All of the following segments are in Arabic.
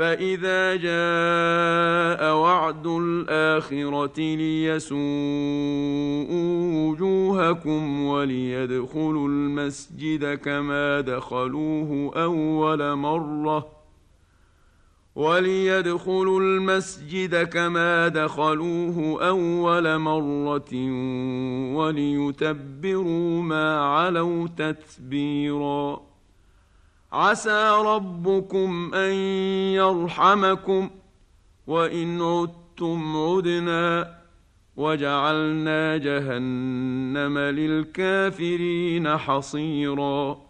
فإذا جاء وعد الآخرة ليسوءوا وجوهكم وليدخلوا المسجد كما دخلوه أول مرة وليدخلوا المسجد كما دخلوه أول مرة وليتبروا ما علوا تتبيراً عسى ربكم أن يرحمكم وإن عدتم عدنا وجعلنا جهنم للكافرين حصيرا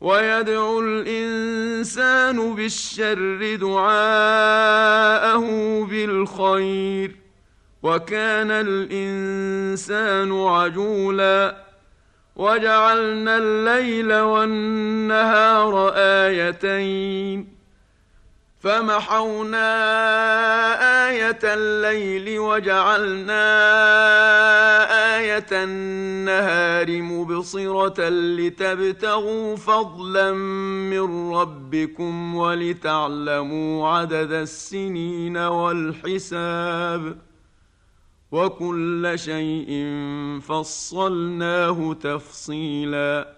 ويدعو الإنسان بالشر دعاءه بالخير وكان الإنسان عجولا. وجعلنا الليل والنهار آيتين. فمحونا آية الليل وجعلنا آية النهار مبصرة لتبتغوا فضلا من ربكم ولتعلموا عدد السنين والحساب وكل شيء فصلناه تفصيلا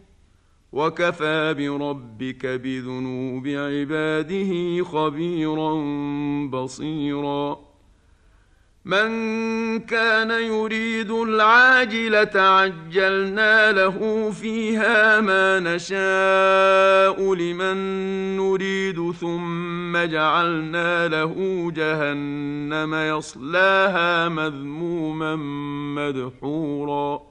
وكفى بربك بذنوب عباده خبيرا بصيرا. من كان يريد العاجلة عجلنا له فيها ما نشاء لمن نريد ثم جعلنا له جهنم يصلاها مذموما مدحورا.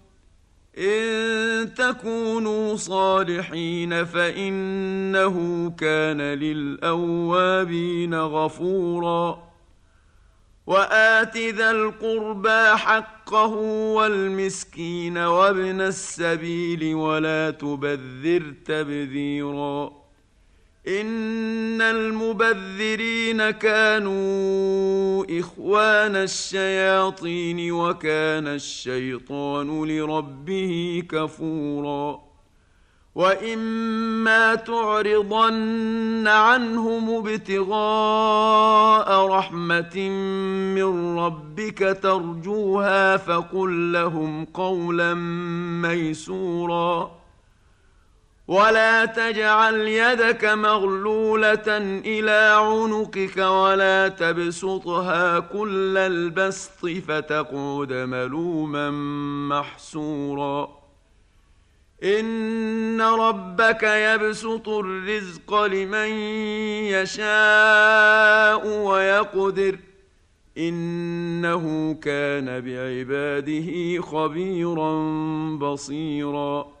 إن تكونوا صالحين فإنه كان للأوابين غفورا. وآت ذا القربى حقه والمسكين وابن السبيل ولا تبذر تبذيرا. إن المبذرين كانوا إخوان الشياطين وكان الشيطان لربه كفورا وإما تعرضن عنهم ابتغاء رحمة من ربك ترجوها فقل لهم قولا ميسورا ولا تجعل يدك مغلوله إلى عنقك ولا تبسطها كل البسط فتقعد ملوما محسورا ان ربك يبسط الرزق لمن يشاء ويقدر. انه كان بعباده خبيرا بصيرا.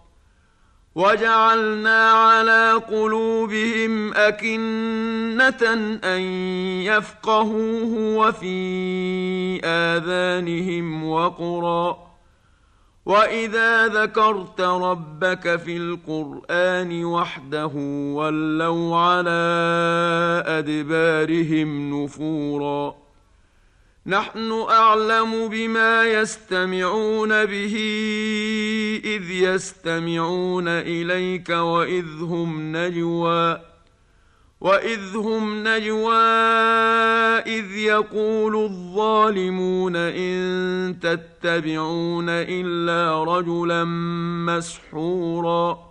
وجعلنا على قلوبهم أكنة أن يفقهوه وفي آذانهم وقرا. وإذا ذكرت ربك في القرآن وحده ولوا على أدبارهم نفورا. نحن أعلم بما يستمعون به إذ يستمعون إليك وإذ هم نجوى وإذ هم نجوى إذ يقول الظالمون إن تتبعون إلا رجلا مسحورا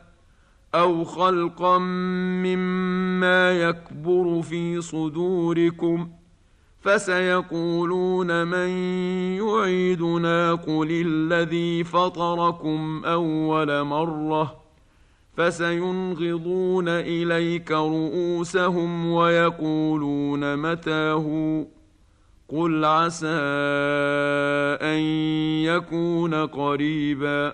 أو خلقا مما يكبر في صدوركم فسيقولون من يعيدنا قل الذي فطركم اول مره فسينغضون اليك رؤوسهم ويقولون متاه قل عسى ان يكون قريبا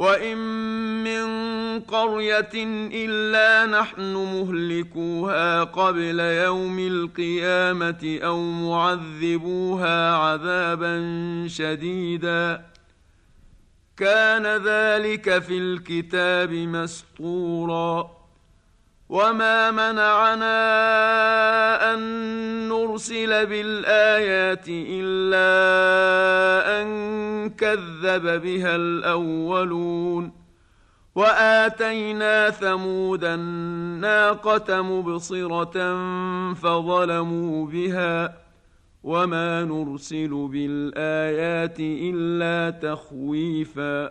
وان من قريه الا نحن مهلكوها قبل يوم القيامه أو معذبوها عذابا شديدا كان ذلك في الكتاب مسطورا وما منعنا ان نرسل بالايات الا ان كذب بها الاولون واتينا ثمود الناقه مبصره فظلموا بها وما نرسل بالايات الا تخويفا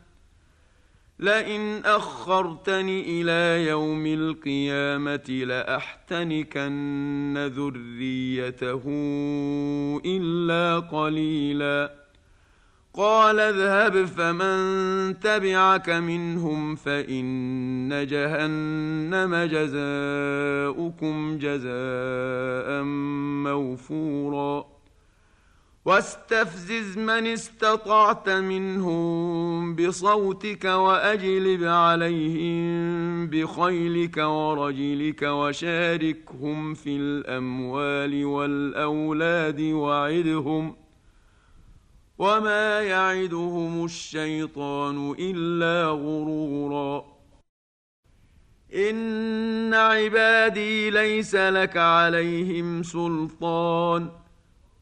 لئن أخرتني إلى يوم القيامة لأحتنكن ذريته إلا قليلا. قال اذهب فمن تبعك منهم فإن جهنم جزاؤكم جزاء موفورا. واستفزز من استطعت منهم بصوتك وأجلب عليهم بخيلك ورجلك وشاركهم في الأموال والأولاد وعدهم وما يعدهم الشيطان إلا غرورا. إن عبادي ليس لك عليهم سلطان.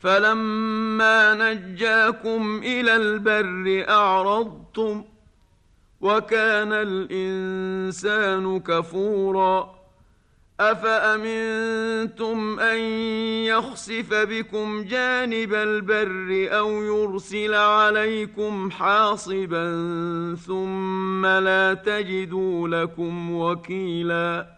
فلما نجاكم إلى البر اعرضتم وكان الانسان كفورا افامنتم ان يخسف بكم جانب البر أو يرسل عليكم حاصبا ثم لا تجدوا لكم وكيلا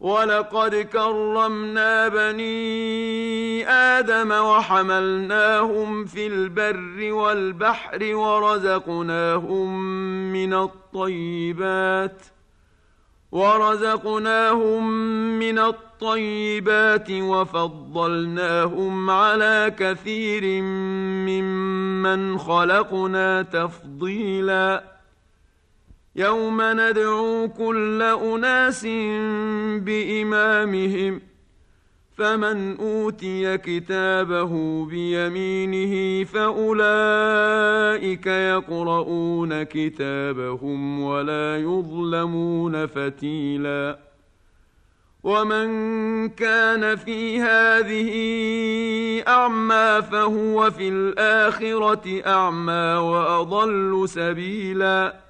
ولقد كرمنا بني آدم وحملناهم في البر والبحر ورزقناهم من الطيبات ورزقناهم من الطيبات وفضلناهم على كثير ممن خلقنا تفضيلا يوم ندعو كل أناس بإمامهم فمن أوتي كتابه بيمينه فأولئك يقرؤون كتابهم ولا يظلمون فتيلا. ومن كان في هذه أعمى فهو في الآخرة أعمى وأضل سبيلا.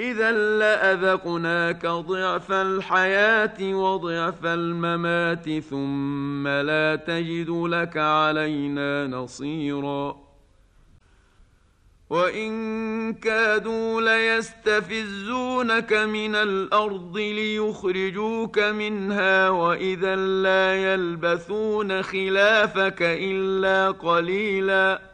إذا لأذقناك ضعف الحياة وضعف الممات ثم لا تجد لك علينا نصيرا. وإن كادوا ليستفزونك من الأرض ليخرجوك منها وإذا لا يلبثون خلافك إلا قليلا.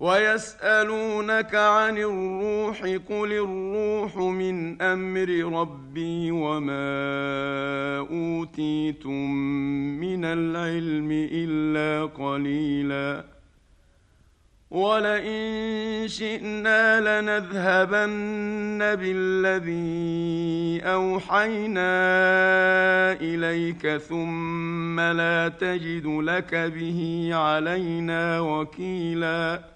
ويسألونك عن الروح قل الروح من أمر ربي وما أوتيتم من العلم إلا قليلا. ولئن شئنا لنذهبن بالذي أوحينا إليك ثم لا تجد لك به علينا وكيلا.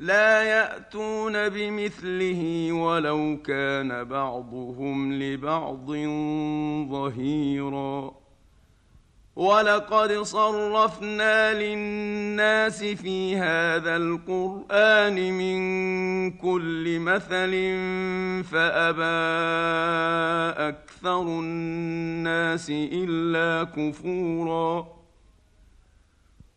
لا يأتون بمثله ولو كان بعضهم لبعض ظهيرا. ولقد صرفنا للناس في هذا القرآن من كل مثل فأبى أكثر الناس إلا كفورا.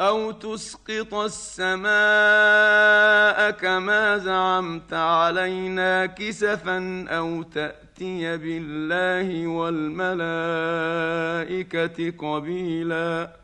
أو تسقط السماء كما زعمت علينا كسفا أو تأتي بالله والملائكة قبيلا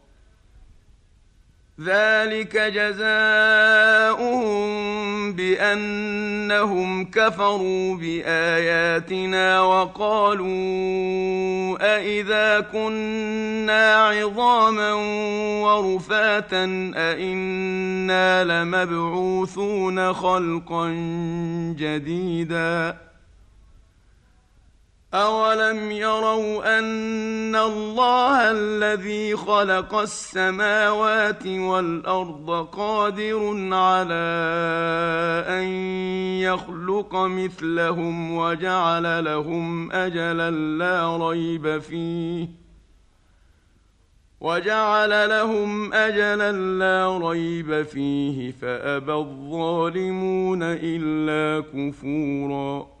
ذلك جزاؤهم بأنهم كفروا بآياتنا وقالوا أإذا كنا عظاما ورفاتا أإنا لمبعوثون خلقا جديدا أولم يروا أن الله الذي خلق السماوات والأرض قادر على أن يخلق مثلهم وجعل لهم أجلا لا ريب فيه وجعل لهم أجلا لا ريب فيه فأبى الظالمون إلا كفوراً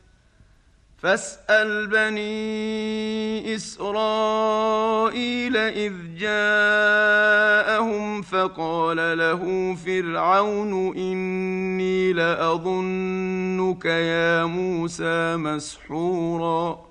فاسأل بني إسرائيل إذ جاءهم فقال له فرعون إني لأظنك يا موسى مسحورا.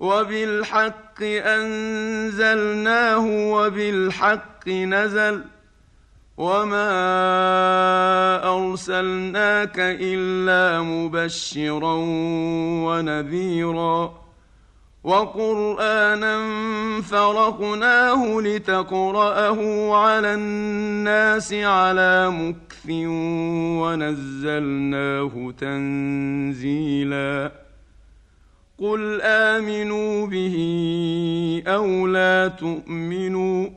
وبالحق أنزلناه وبالحق نزل وما أرسلناك إلا مبشرا ونذيرا وقرآنا فرقناه لتقرأه على الناس على مكث ونزلناه تنزيلا قل امنوا به أو لا تؤمنوا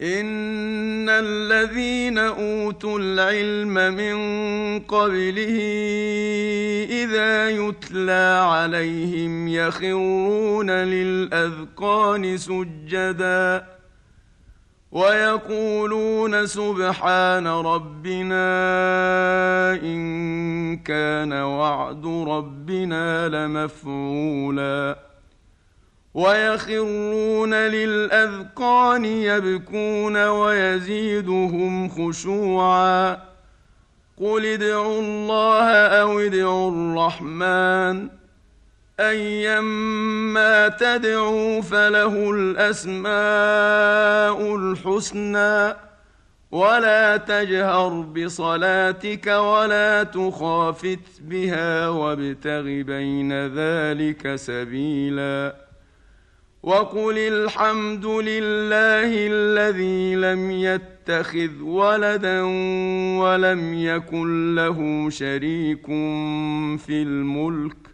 ان الذين اوتوا العلم من قبله اذا يتلى عليهم يخرون للاذقان سجدا ويقولون سبحان ربنا إن كان وعد ربنا لمفعولا. ويخرون للأذقان يبكون ويزيدهم خشوعا. قل ادعوا الله أو ادعوا الرحمن. ايما تدعوا فله الأسماء الحسنى. ولا تجهر بصلاتك ولا تخافت بها وابتغ بين ذلك سبيلا. وقل الحمد لله الذي لم يتخذ ولدا ولم يكن له شريك في الملك.